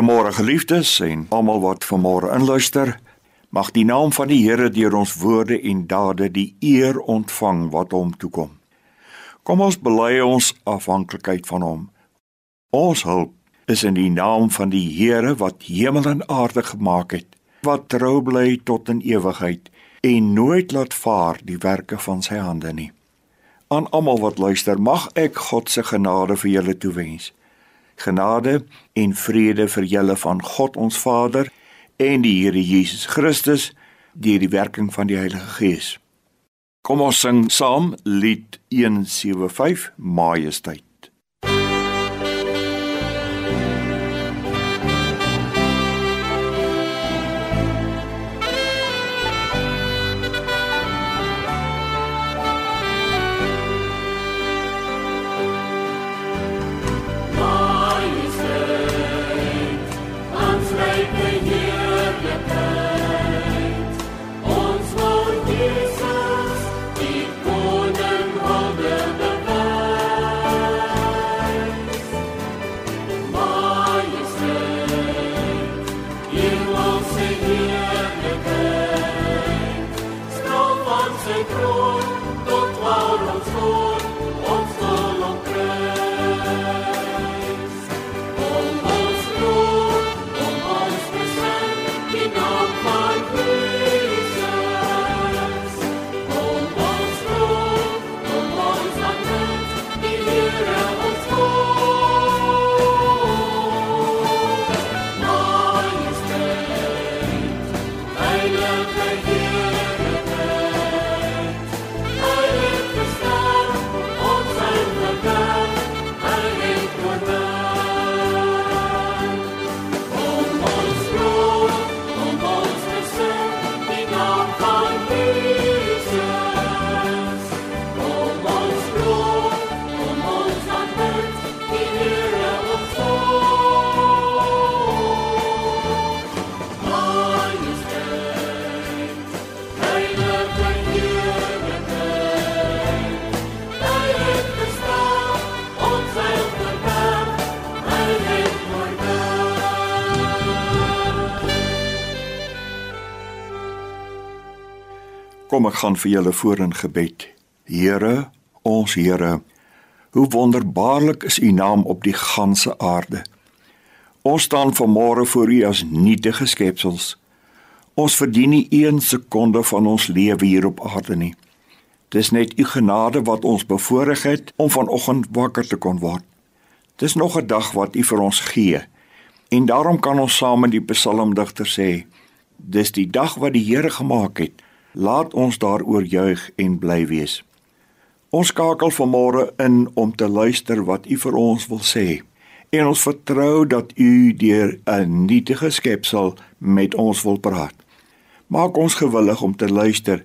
Goeiemôre geliefdes en almal wat vanmôre inluister. Mag die naam van die Here deur ons woorde en dade die eer ontvang wat hom toekom. Kom ons bely ons afhanklikheid van hom. Ons hulp is in die naam van die Here wat hemel en aarde gemaak het, wat trou bly tot in ewigheid en nooit laat vaar die werke van sy hande nie. Aan almal wat luister, mag ek God se genade vir julle toewens genade en vrede vir julle van God ons Vader en die Here Jesus Christus deur die werking van die Heilige Gees. Kom ons sing saam lied 175 Majesteit. Kom ek gaan vir julle voor in gebed. Here, ons Here, hoe wonderbaarlik is U naam op die ganse aarde. Ons staan vanmôre voor U as nietige skepsels. Ons verdien nie 1 sekonde van ons lewe hier op aarde nie. Dis net U genade wat ons bevoorreg het om vanoggend wakker te kon word. Dis nog 'n dag wat U vir ons gee. En daarom kan ons saam met die psalmdigter sê: Dis die dag wat die Here gemaak het. Laat ons daaroor juig en bly wees. Ons skakel vanmôre in om te luister wat U vir ons wil sê. En ons vertrou dat U deur 'n nietige skepsel met ons wil praat. Maak ons gewillig om te luister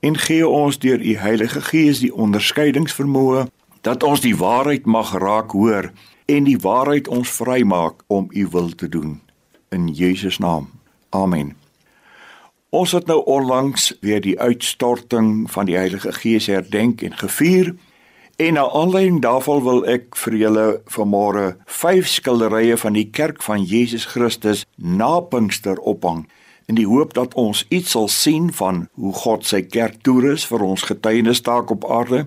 en gee ons deur U Heilige Gees die onderskeidingsvermoë dat ons die waarheid mag raak hoor en die waarheid ons vrymaak om U wil te doen. In Jesus naam. Amen. Ons het nou onlangs weer die uitstorting van die Heilige Gees herdenk en gevier. En na aanleiding daarvan wil ek vir julle vanmôre vyf skilderye van die kerk van Jesus Christus na Pinkster ophang in die hoop dat ons iets sal sien van hoe God sy kerk toerus vir ons getuienistaak op aarde,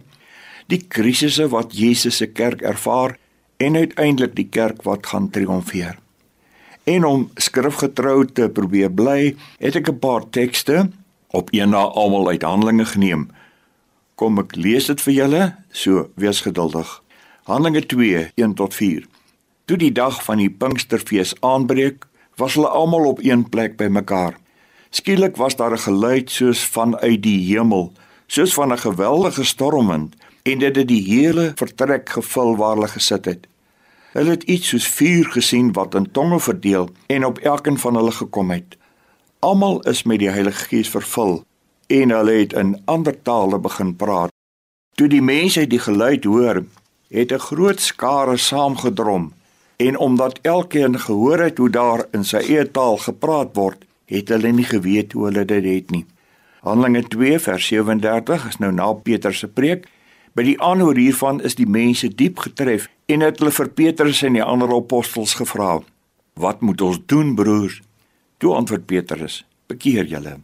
die krisisse wat Jesus se kerk ervaar en uiteindelik die kerk wat gaan triomfeer. En om skrifgetrou te probeer bly, het ek 'n paar tekste op een na almal uit Handelinge geneem. Kom ek lees dit vir julle, so wees geduldig. Handelinge 2, 1 tot 4. Toe die dag van die Pinksterfees aanbreek, was hulle almal op een plek bymekaar. Skielik was daar 'n geluid soos vanuit die hemel, soos van 'n geweldige stormwind, en dit het die hele vertrek gevul waar hulle gesit het. Hulle het iets soos vuur gesien wat in tonge verdeel en op elkeen van hulle gekom het. Almal is met die Heilige Gees vervul en hulle het in ander tale begin praat. Toe die mense die geluid hoor, het 'n groot skare saamgedrom en omdat elkeen gehoor het hoe daar in sy eie taal gepraat word, het hulle nie geweet hoe hulle dit het nie. Handelinge 2 vers 37 is nou na Petrus se preek By die aanhoor hiervan is die mense diep getref en het hulle vir Petrus en die ander apostels gevra: "Wat moet ons doen, broers?" Toe antwoord Petrus: "Bekeer julle."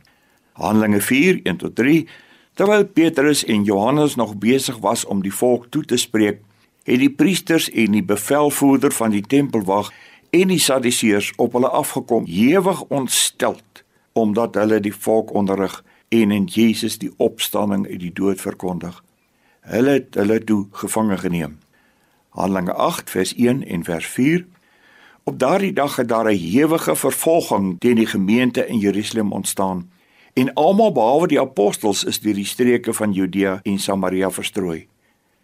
Handelinge 4:1 tot 3 Terwyl Petrus en Johannes nog besig was om die volk toe te spreek, het die priesters en die bevelvoerder van die tempelwag en die Sadduseërs op hulle afgekom, ewig ontsteld omdat hulle die volk onderrig en in Jesus die opstanding uit die dood verkondig. Hulle het hulle toe gevange geneem. Handelinge 8 vers 1 en vers 4 Op daardie dag het daar 'n ewige vervolging teen die gemeente in Jerusalem ontstaan en almal behalwe die apostels is deur die streke van Judea en Samaria verstrooi.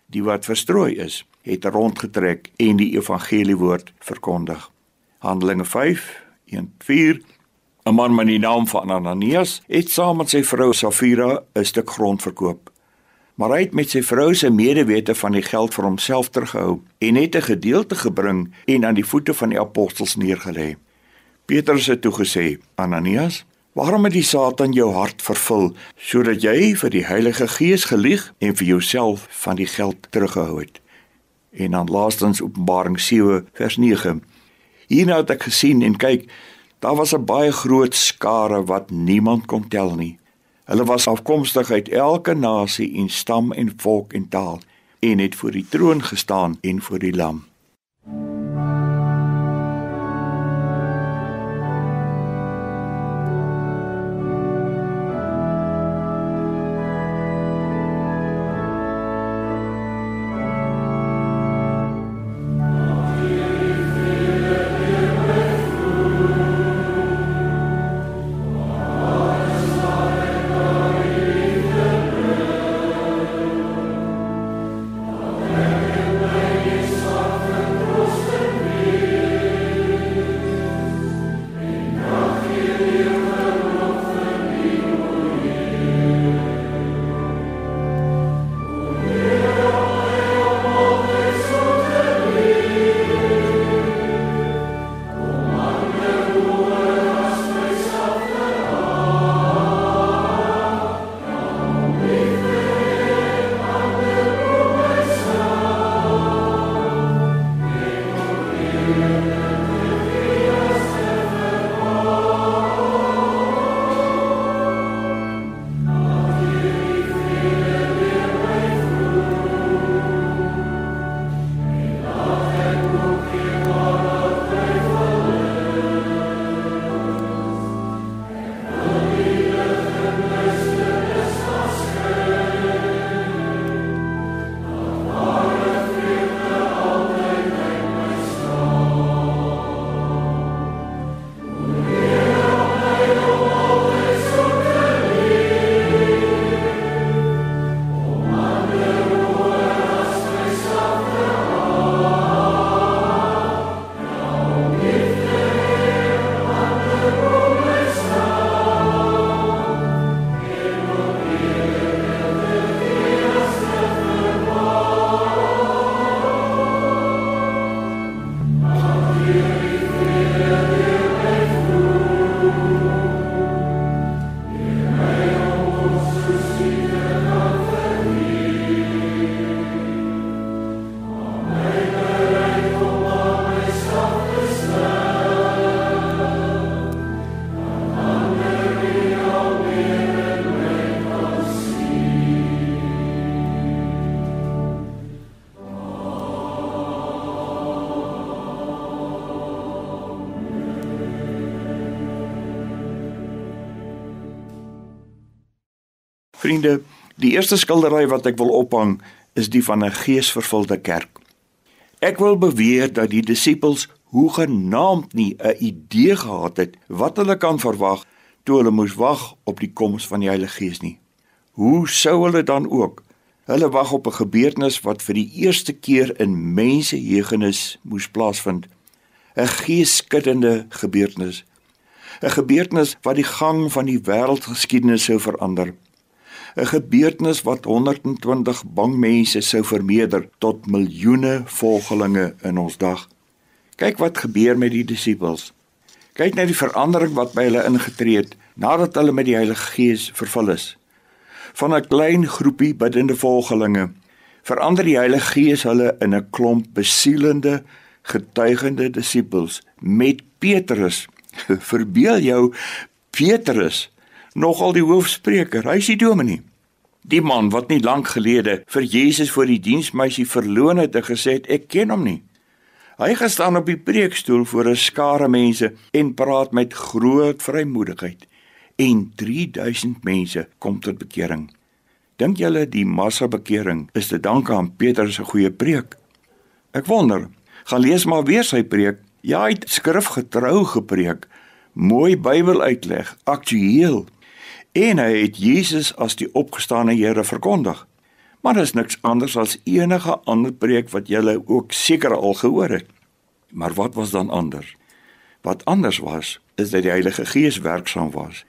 Die wat verstrooi is, het rondgetrek en die evangeliewoord verkondig. Handelinge 5 1:4 'n man met die naam van Ananias het saam met sy vrou Safira 'n stuk grond verkoop. Maar hy het met sy vrou se medewete van die geld vir homself teruggehou en het 'n gedeelte gebring en aan die voete van die apostels neergelê. Petrus het toe gesê: "Ananias, waarom het die Satan jou hart vervul sodat jy vir die Heilige Gees gelieg en vir jouself van die geld teruggehou het?" En dan laastens Openbaring 7 vers 9. Hierna het ek gesien en kyk, daar was 'n baie groot skare wat niemand kon tel nie. Hulle was afkomstig uit elke nasie en stam en volk en taal en het voor die troon gestaan en voor die lam. Eerste skildery wat ek wil ophang is die van 'n geesvervulde kerk. Ek wil beweer dat die disippels hoegenaamd nie 'n idee gehad het wat hulle kan verwag toe hulle moes wag op die koms van die Heilige Gees nie. Hoe sou hulle dan ook? Hulle wag op 'n gebeurtenis wat vir die eerste keer in mense heugenis moes plaasvind. 'n Geeskuddende gebeurtenis. 'n Gebeurtenis wat die gang van die wêreldgeskiedenis sou verander. 'n gebeurtenis wat 120 bang mense sou vermeerder tot miljoene volgelinge in ons dag. Kyk wat gebeur met die disippels. Kyk net die verandering wat by hulle ingetree het nadat hulle met die Heilige Gees vervul is. Van 'n klein groepie biddende volgelinge verander die Heilige Gees hulle in 'n klomp besielende, getuigende disippels met Petrus. Verbeel jou Petrus nogal die hoofspreker. Hy is die dominee. Die man wat nie lank gelede vir Jesus voor die diensmeisie verloon het en gesê het ek ken hom nie. Hy gestaan op die preekstoel voor 'n skare mense en praat met groot vrymoedigheid en 3000 mense kom tot bekering. Dink julle die massa bekering is te danke aan Petrus se goeie preek? Ek wonder. Gaan lees maar weer sy preek. Ja, hy het skrifgetrou gepreek. Mooi Bybel uitleg, aktueel en hy het Jesus as die opgestane Here verkondig. Maar is niks anders as enige ander preek wat jy ook seker al gehoor het. Maar wat was dan anders? Wat anders was, is dat die Heilige Gees werksaam was.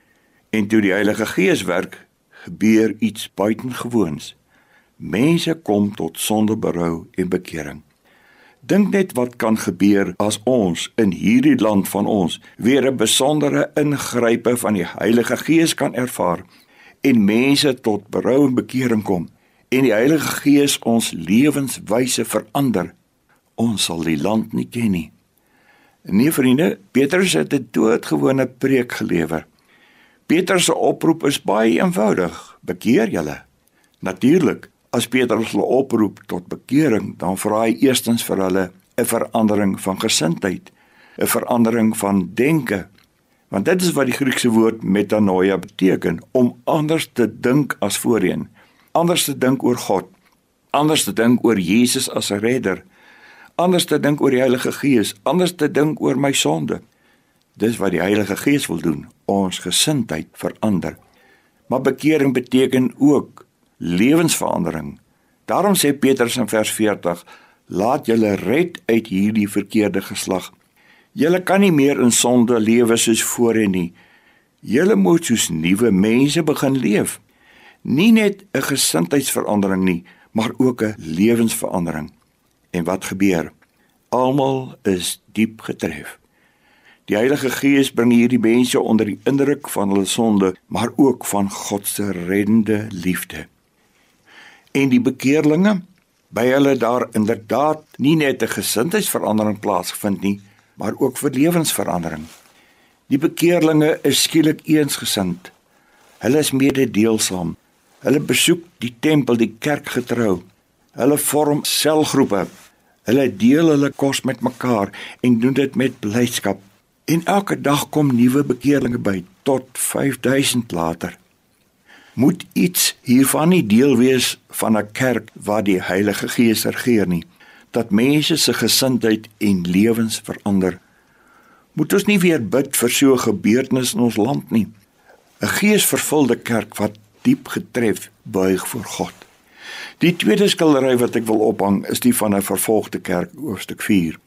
En toe die Heilige Gees werk, gebeur iets buitengewoons. Mense kom tot sondeberou en bekering. Dink net wat kan gebeur as ons in hierdie land van ons weer 'n besondere ingrype van die Heilige Gees kan ervaar en mense tot berou en bekering kom en die Heilige Gees ons lewenswyse verander. Ons sal die land nie ken nie. Nee vriende, Petrus het 'n doodgewone preek gelewer. Petrus se oproep is baie eenvoudig: Bekeer julle. Natuurlik As Petrus hulle oproep tot bekering, dan vra hy eerstens vir hulle 'n verandering van gesindheid, 'n verandering van denke. Want dit is wat die Griekse woord metanoia beteken, om anders te dink as voorheen, anders te dink oor God, anders te dink oor Jesus as 'n redder, anders te dink oor die Heilige Gees, anders te dink oor my sonde. Dis wat die Heilige Gees wil doen, ons gesindheid verander. Maar bekering beteken ook lewensverandering. Daarom sê Petrus in vers 40: Laat julle red uit hierdie verkeerde geslag. Julle kan nie meer in sonde lewe soos voorheen nie. Julle moet soos nuwe mense begin leef. Nie net 'n gesindheidsverandering nie, maar ook 'n lewensverandering. En wat gebeur? Almal is diep getref. Die Heilige Gees bring hierdie mense onder die indruk van hulle sonde, maar ook van God se reddende liefde en die bekeerlinge by hulle daar inderdaad nie net 'n gesindheidsverandering plaasgevind nie, maar ook vir lewensverandering. Die bekeerlinge is skielik eensgesind. Hulle is mededeelsaam. Hulle besoek die tempel, die kerk getrou. Hulle vorm selgroepe. Hulle deel hulle kos met mekaar en doen dit met blydskap. En elke dag kom nuwe bekeerlinge by tot 5000 later moet iets hiervan nie deel wees van 'n kerk waar die Heilige Gees regeer nie. Dat mense se gesindheid en lewens verander. Moet ons nie weer bid vir so 'n gebeurtenis in ons land nie. 'n geesvervulde kerk wat diep getref buig voor God. Die tweede skildery wat ek wil ophang is die van 'n vervolgde kerk hoofstuk 4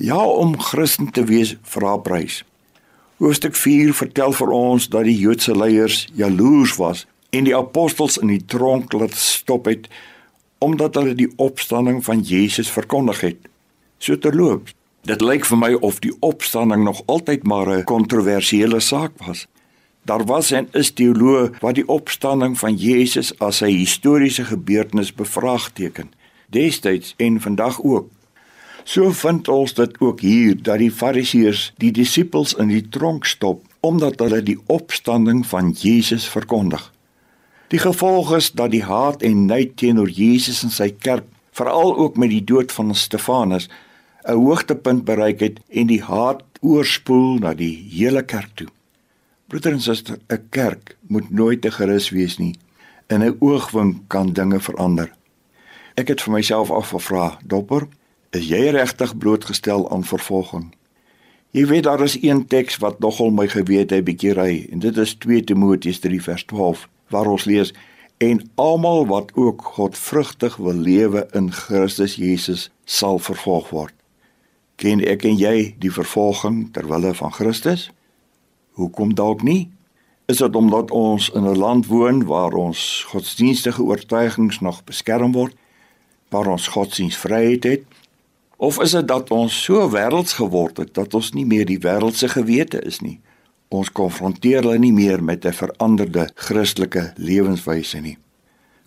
ja om Christen te wees vra prys Hoofstuk 4 vertel vir ons dat die Joodse leiers jaloers was en die apostels in die tronk laat stop het omdat hulle die opstanding van Jesus verkondig het. So terloops, dit lyk vir my of die opstanding nog altyd maar 'n kontroversiële saak was. Daar was en is teoloë wat die opstanding van Jesus as 'n historiese gebeurtenis bevraagteken, destyds en vandag ook. So vind ons dit ook hier dat die Fariseërs die disippels in die tronk stop omdat hulle die opstanding van Jesus verkondig. Die gevolg is dat die haat en nait teenoor Jesus en sy kerk, veral ook met die dood van Stefanus, 'n hoogtepunt bereik het en die haat oorspoel na die hele kerk toe. Broeder en suster, 'n kerk moet nooit te gerus wees nie. In 'n oogwink kan dinge verander. Ek het vir myself afgevra, dopper, is jy regtig blootgestel aan vervolging? Jy weet daar is een teks wat nogal my gewete 'n bietjie ry en dit is 2 Timoteus 3 vers 12 waar ons lees en almal wat ook godvrugtig wil lewe in Christus Jesus sal vervolg word. Ken ek en jy die vervolging ter wille van Christus? Hoekom dalk nie? Is dit omdat ons in 'n land woon waar ons godsdienstige oortuigings nog beskerm word, waar ons godsdienstvryheid het? Of is dit dat ons so wêrelds geword het dat ons nie meer die wêreldse gewete is nie? Ons konfronteer hulle nie meer met 'n veranderde Christelike lewenswyse nie.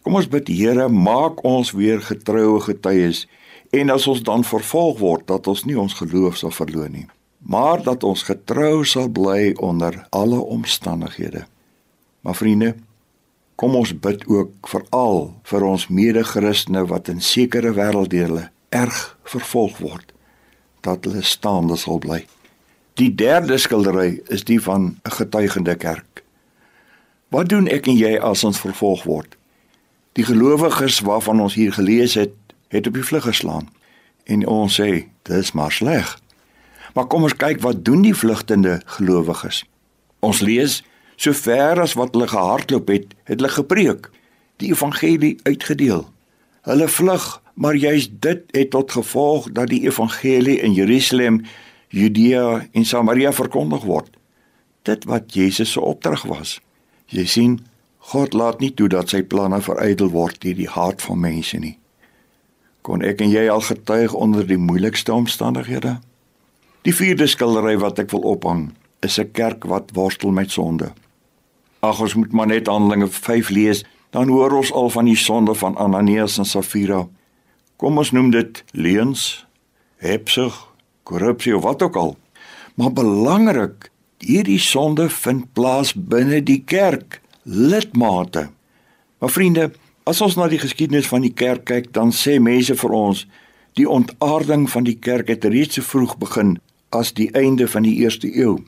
Kom ons bid Here, maak ons weer getroue getuies en as ons dan vervolg word dat ons nie ons geloof sal verloor nie. maar dat ons getrou sal bly onder alle omstandighede. Maar vriende, kom ons bid ook veral vir ons mede-Christene wat in sekere wêrelddele erg vervolg word, dat hulle staande sal bly. Die derde skildery is die van 'n getuigende kerk. Wat doen ek en jy as ons vervolg word? Die gelowiges waarvan ons hier gelees het, het op die vlug geslaan en ons sê, dis maar sleg. Maar kom ons kyk wat doen die vlugtende gelowiges. Ons lees sover as wat hulle gehardloop het, het hulle gepreek, die evangelie uitgedeel. Hulle vlug, maar juist dit het tot gevolg dat die evangelie in Jerusalem, Judea en Samaria verkondig word. Dit wat Jesus se opdrag was. Jy sien, God laat nie toe dat sy planne verydel word deur die haat van mense nie. Kon ek en jy al getuig onder die moeilikste omstandighede? Die vierde skildery wat ek wil ophang, is 'n kerk wat worstel met sonde. Ag ons moet maar net Handelinge 5 lees, dan hoor ons al van die sonde van Ananias en Safira. Kom ons noem dit leuns, hebsug, korrupsie of wat ook al. Maar belangrik, hierdie sonde vind plaas binne die kerk, lidmate. Maar vriende, as ons na die geskiedenis van die kerk kyk, dan sê mense vir ons die ontaarding van die kerk het reeds so vroeg begin as die einde van die eerste eeu.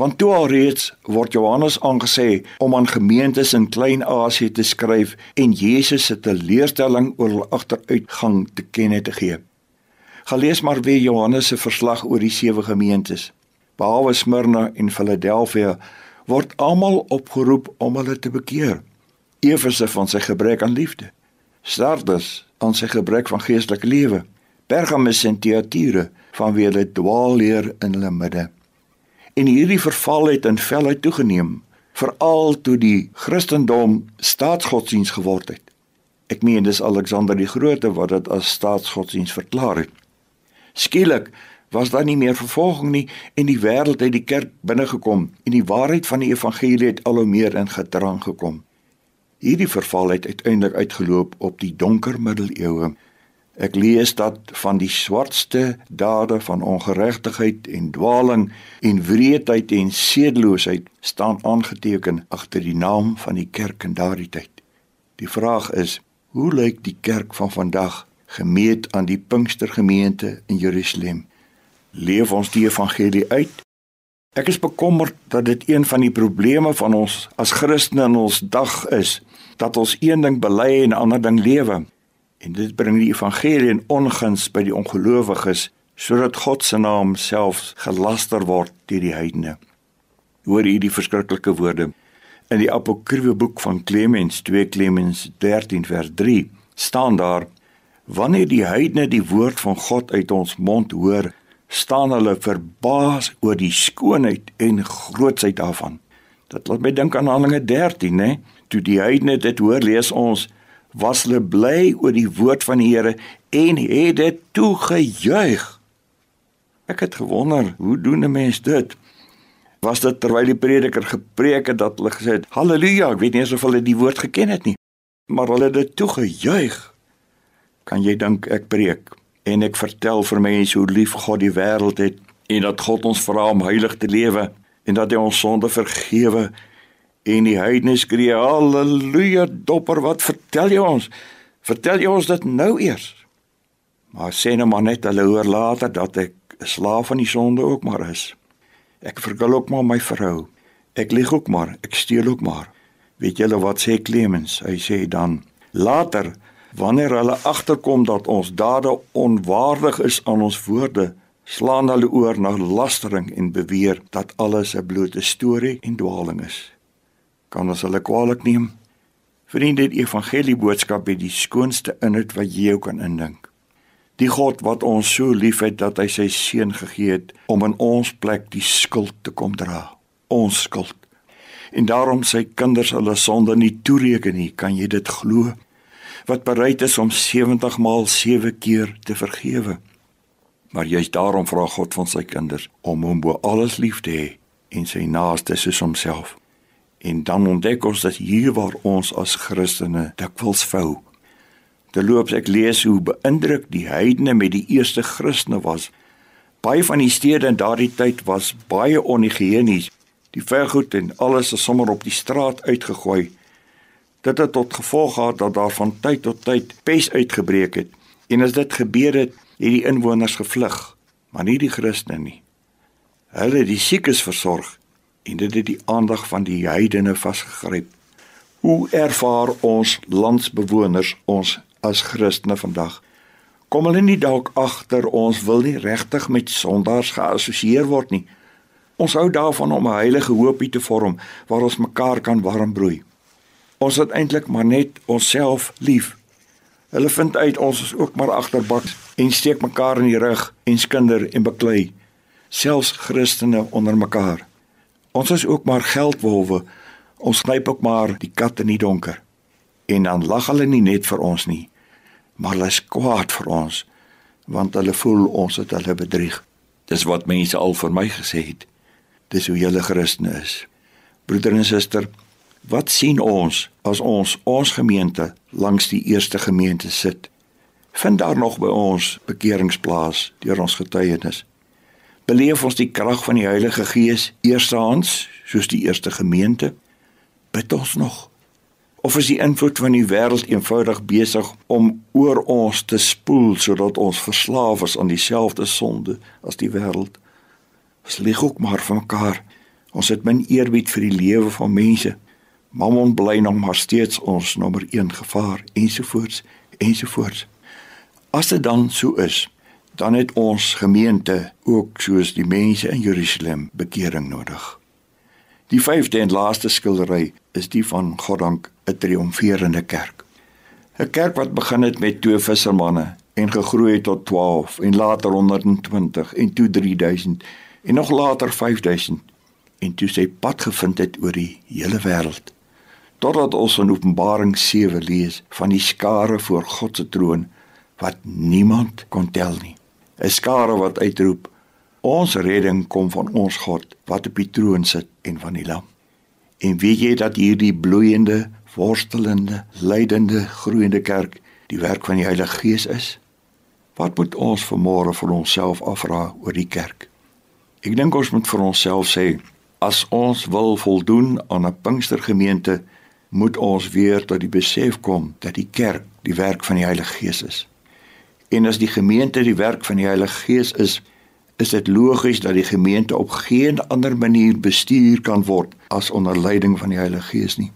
Want toe alreeds word Johannes aangesê om aan gemeentes in Klein-Asië te skryf en Jesus se teleurstelling oor hul agteruitgang te kenne te gee. Gelees maar weer Johannes se verslag oor die sewe gemeentes. Behalwe Smyrna en Philadelphia word almal opgeroep om hulle te bekeer. Efese van sy gebrek aan liefde. Sardes aan sy gebrek van geestelike lewe. Pergamus en Thyatira vanweë hulle dwaalleer in hulle midde. En hierdie verval het in velheid toegeneem, veral toe die Christendom staatsgodsdiens geword het. Ek meen dis Alexander die Grote wat dit as staatsgodsdiens verklaar het. Skielik was daar nie meer vervolging nie en die wêreld het die kerk binnegekom en die waarheid van die evangelie het al hoe meer in gedrang gekom. Hierdie verval het uiteindelik uitgeloop op die donker middeleeue Ek lees dat van die swartste dade van ongeregtigheid en dwaaling en wreedheid en sedeloosheid staan aangeteken agter die naam van die kerk in daardie tyd. Die vraag is, hoe lyk die kerk van vandag gemeet aan die Pinkstergemeente in Jerusalem? Leef ons die evangelie uit? Ek is bekommerd dat dit een van die probleme van ons as Christene in ons dag is, dat ons een ding bely en ander ding lewe. En dit bring die evangelie in onguns by die ongelowiges sodat God se naam self gelaster word deur die heidene. Hoor hierdie verskriklike woorde in die apokryfe boek van Clemens 2 Clemens 13 vers 3 staan daar wanneer die heidene die woord van God uit ons mond hoor staan hulle verbaas oor die skoonheid en grootsheid daarvan. Dit laat my dink aan Handelinge 13, né? Toe die heidene dit hoor, lees ons was hulle bly oor die woord van die Here en het dit toegejuig. Ek het gewonder, hoe doen 'n mens dit? Was dit terwyl die prediker gepreek het dat hulle gesê het, "Halleluja," ek weet nie eens of hulle die woord geken het nie, maar hulle het dit toegejuig. Kan jy dink ek preek en ek vertel vir mense hoe lief God die wêreld het en dat God ons vra om heilig te lewe en dat hy ons sonde vergewe En die heidene skree haleluja dopper wat vertel jy ons? Vertel jy ons dit nou eers? Maar sê nou maar net hulle hoor later dat ek 'n slaaf van die sonde ook maar is. Ek vergil ook maar my vrou. Ek lieg ook maar, ek steel ook maar. Weet julle wat sê Clemens? Hy sê dan later wanneer hulle agterkom dat ons dade onwaardig is aan ons woorde, slaan hulle oor na lastering en beweer dat alles 'n blote storie en dwaaling is kan ons hulle kwaadlik neem. Vriende, die evangelie boodskap het die skoonste inhoud wat jy kan indink. Die God wat ons so liefhet dat hy sy seun gegee het om in ons plek die skuld te kom dra. Ons skuld. En daarom sy kinders hulle sonde nie toereken nie, kan jy dit glo? Wat bereid is om 70 maal 7 keer te vergewe. Maar juist daarom vra God van sy kinders om hom bo alles lief te hê en sy naaste soos homself. En dan ontdek ons dat hier waar ons as Christene dikwels vou. Terloops ek lees hoe beïndruk die heidene met die eerste Christene was Baie van die stede in daardie tyd was baie onhigiënies. Die vergoed en alles is sommer op die straat uitgegooi. Dit het tot gevolg gehad dat daar van tyd tot tyd pes uitgebreek het. En as dit gebeur het, het die inwoners gevlug, maar nie die Christene nie. Hulle het die siekes versorg en dit het die aandag van die heidene vasgegryp. Hoe ervaar ons landsbewoners ons as Christene vandag? Kom hulle nie dalk agter ons wil nie regtig met sondaars geassosieer word nie. Ons hou daarvan om 'n heilige hoopie te vorm waar ons mekaar kan warm broei. Ons het eintlik maar net onsself lief. Hulle vind uit ons is ook maar agterbaks en steek mekaar in die rug en skinder en beklei. Selfs Christene onder mekaar. Ons is ook maar geldwolwe. Ons knyp ook maar die kat in die donker. En dan lag hulle nie net vir ons nie maar hulle is kwaad vir ons want hulle voel ons het hulle bedrieg. Dis wat mense al vir my gesê het. Dis hoe julle Christene is. Broeder en suster, wat sien ons as ons ons gemeente langs die eerste gemeente sit? Vind daar nog by ons bekeringsplaas deur ons getuienis? Beleef ons die krag van die Heilige Gees eerstehands soos die eerste gemeente? Bid ons nog of is die invloed van die wêreld eenvoudig besig om oor ons te spoel sodat ons verslaaf is aan dieselfde sonde as die wêreld? Ons lieg ook maar vir mekaar. Ons het min eerbied vir die lewe van mense. Mammon bly nog maar steeds ons nommer 1 gevaar ensovoorts ensovoorts. As dit dan so is, dan het ons gemeente ook soos die mense in Jerusalem bekering nodig. Die vyfde en laaste skildery is die van Goddank 'n triomferende kerk. 'n Kerk wat begin het met twee vissermanne en gegroei het tot 12 en later 120 en toe 3000 en nog later 5000 en toe sy pad gevind het oor die hele wêreld. Totdat ons in Openbaring 7 lees van die skare voor God se troon wat niemand kon tel nie. 'n Skare wat uitroep: Ons redding kom van ons God wat op die troon sit en van die lam. En weet jy dat hierdie bloeiende, worstelende, lydende, groeiende kerk die werk van die Heilige Gees is? Wat moet ons vanmôre vir onsself afvra oor die kerk? Ek dink ons moet vir onsself sê, as ons wil voldoen aan 'n Pinkstergemeente, moet ons weer tot die besef kom dat die kerk die werk van die Heilige Gees is. En as die gemeente die werk van die Heilige Gees is, is dit logies dat die gemeente op geen ander manier bestuur kan word as onder leiding van die Heilige Gees nie.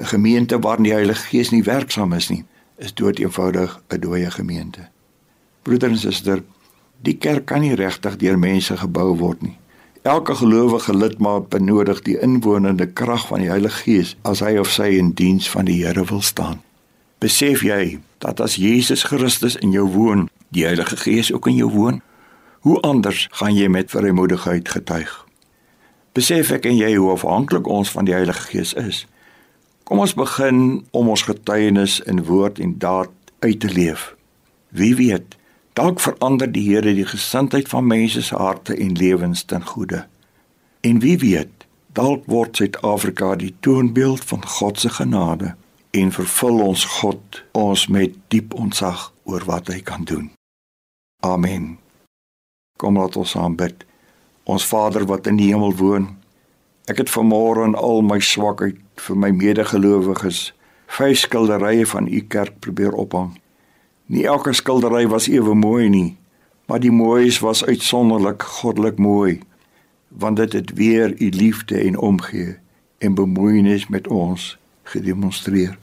'n Gemeente waarin die Heilige Gees nie werksaam is nie, is dood eenvoudig 'n dooie gemeente. Broeder en suster, die kerk kan nie regtig deur mense gebou word nie. Elke gelowige lidmaat benodig die inwonende krag van die Heilige Gees as hy of sy in diens van die Here wil staan. Besef jy dat as Jesus Christus in jou woon, die Heilige Gees ook in jou woon? Hoe anders gaan jy met vrymoedigheid getuig? Besef ek en jy hoe afhanklik ons van die Heilige Gees is. Kom ons begin om ons getuienis in woord en daad uit te leef. Wie weet, dalk verander die Here die gesindheid van mense se harte en lewens ten goeie. En wie weet, dalk word Suid-Afrika die toonbeeld van God se genade en vervul ons God ons met diep ontzag oor wat hy kan doen. Amen. Kom laat ons aanbid. Ons Vader wat in die hemel woon. Ek het vanmôre in al my swakheid vir my medegelowiges vyf skilderye van u kerk probeer ophang. Nie elke skildery was ewe mooi nie, maar die mooies was uitsonderlik goddelik mooi, want dit het weer u liefde en omgee en bemoeienis met ons gedemonstreer.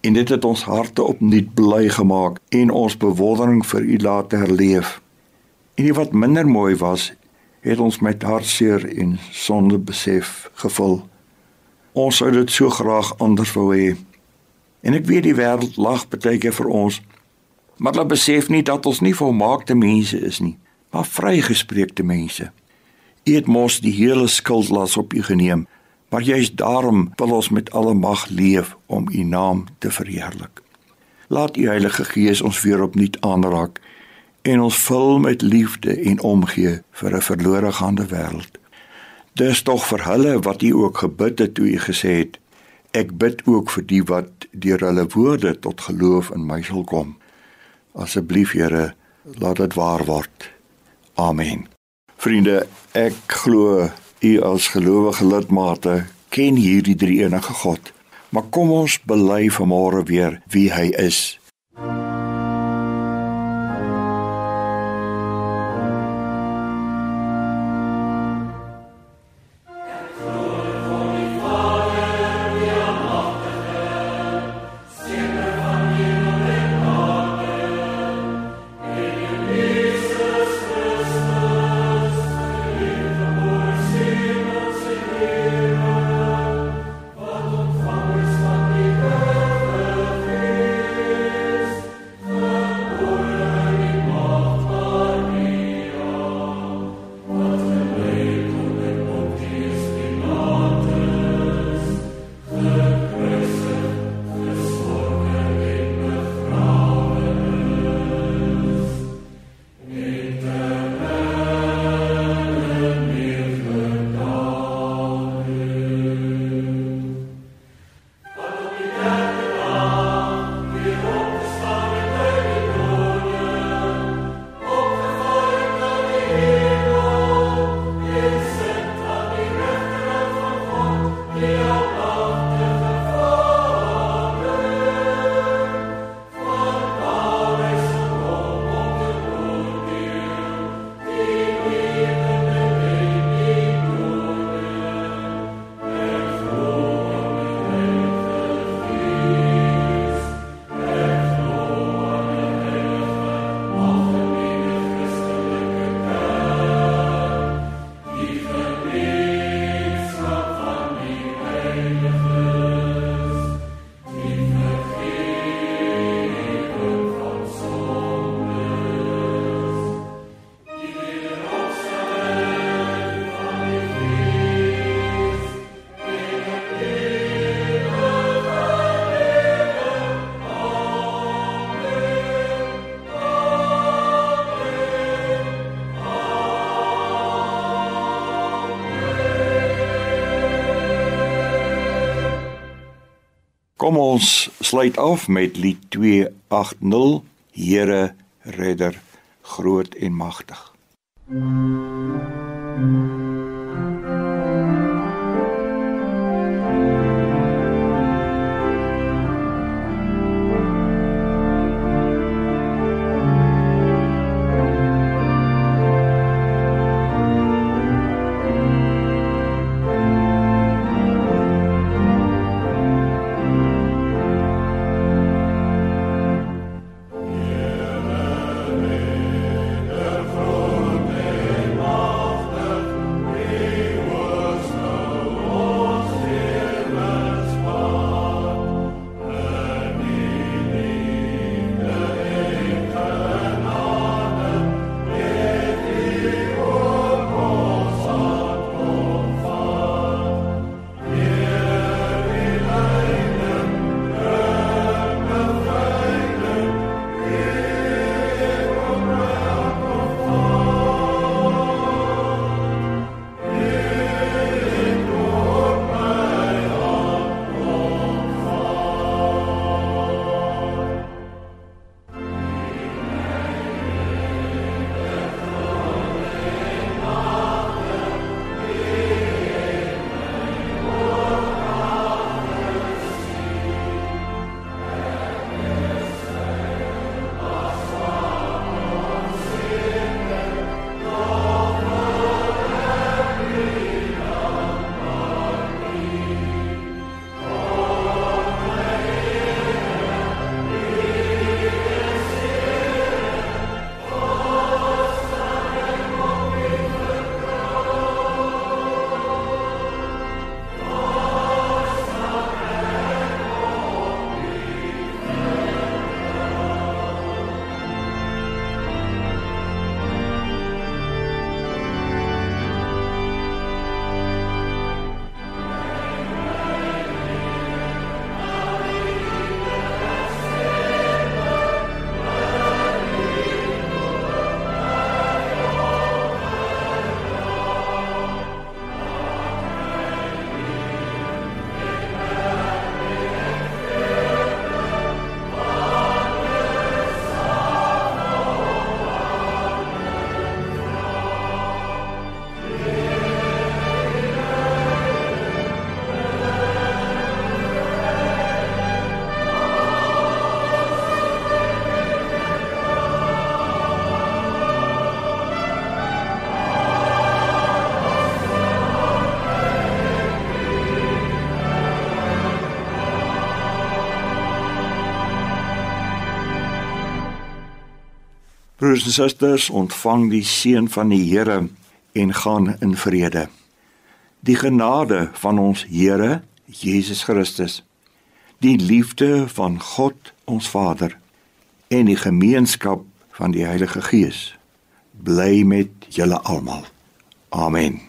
En dit het ons harte opnuut bly gemaak en ons bewondering vir u laat herleef. En die wat minder mooi was, het ons met hartseer en sonde besef gevul. Ons sou dit so graag anders wou hê. En ek weet die wêreld lag baie keer vir ons. Maar hulle besef nie dat ons nie volmaakte mense is nie, maar vrygespreekte mense. U het mos die hele skuldlas op u geneem, maar juist daarom wil ons met alle mag leef om u naam te verheerlik. Laat u Heilige Gees ons weer opnuut aanraak en ons vul met liefde en omgee vir 'n verlore gaande wêreld. Dis tog vir hulle wat U ook gebid het toe U gesê het: Ek bid ook vir die wat deur hulle woorde tot geloof in my sal kom. Asseblief Here, laat dit waar word. Amen. Vriende, ek glo u as gelowige lidmate ken hierdie drie enige God. Maar kom ons bely vanmôre weer wie hy is. Kom ons sluit af met lied 280 Here redder groot en magtig. Broers en susters, ontvang die seën van die Here en gaan in vrede. Die genade van ons Here Jesus Christus, die liefde van God ons Vader en die gemeenskap van die Heilige Gees bly met julle almal. Amen.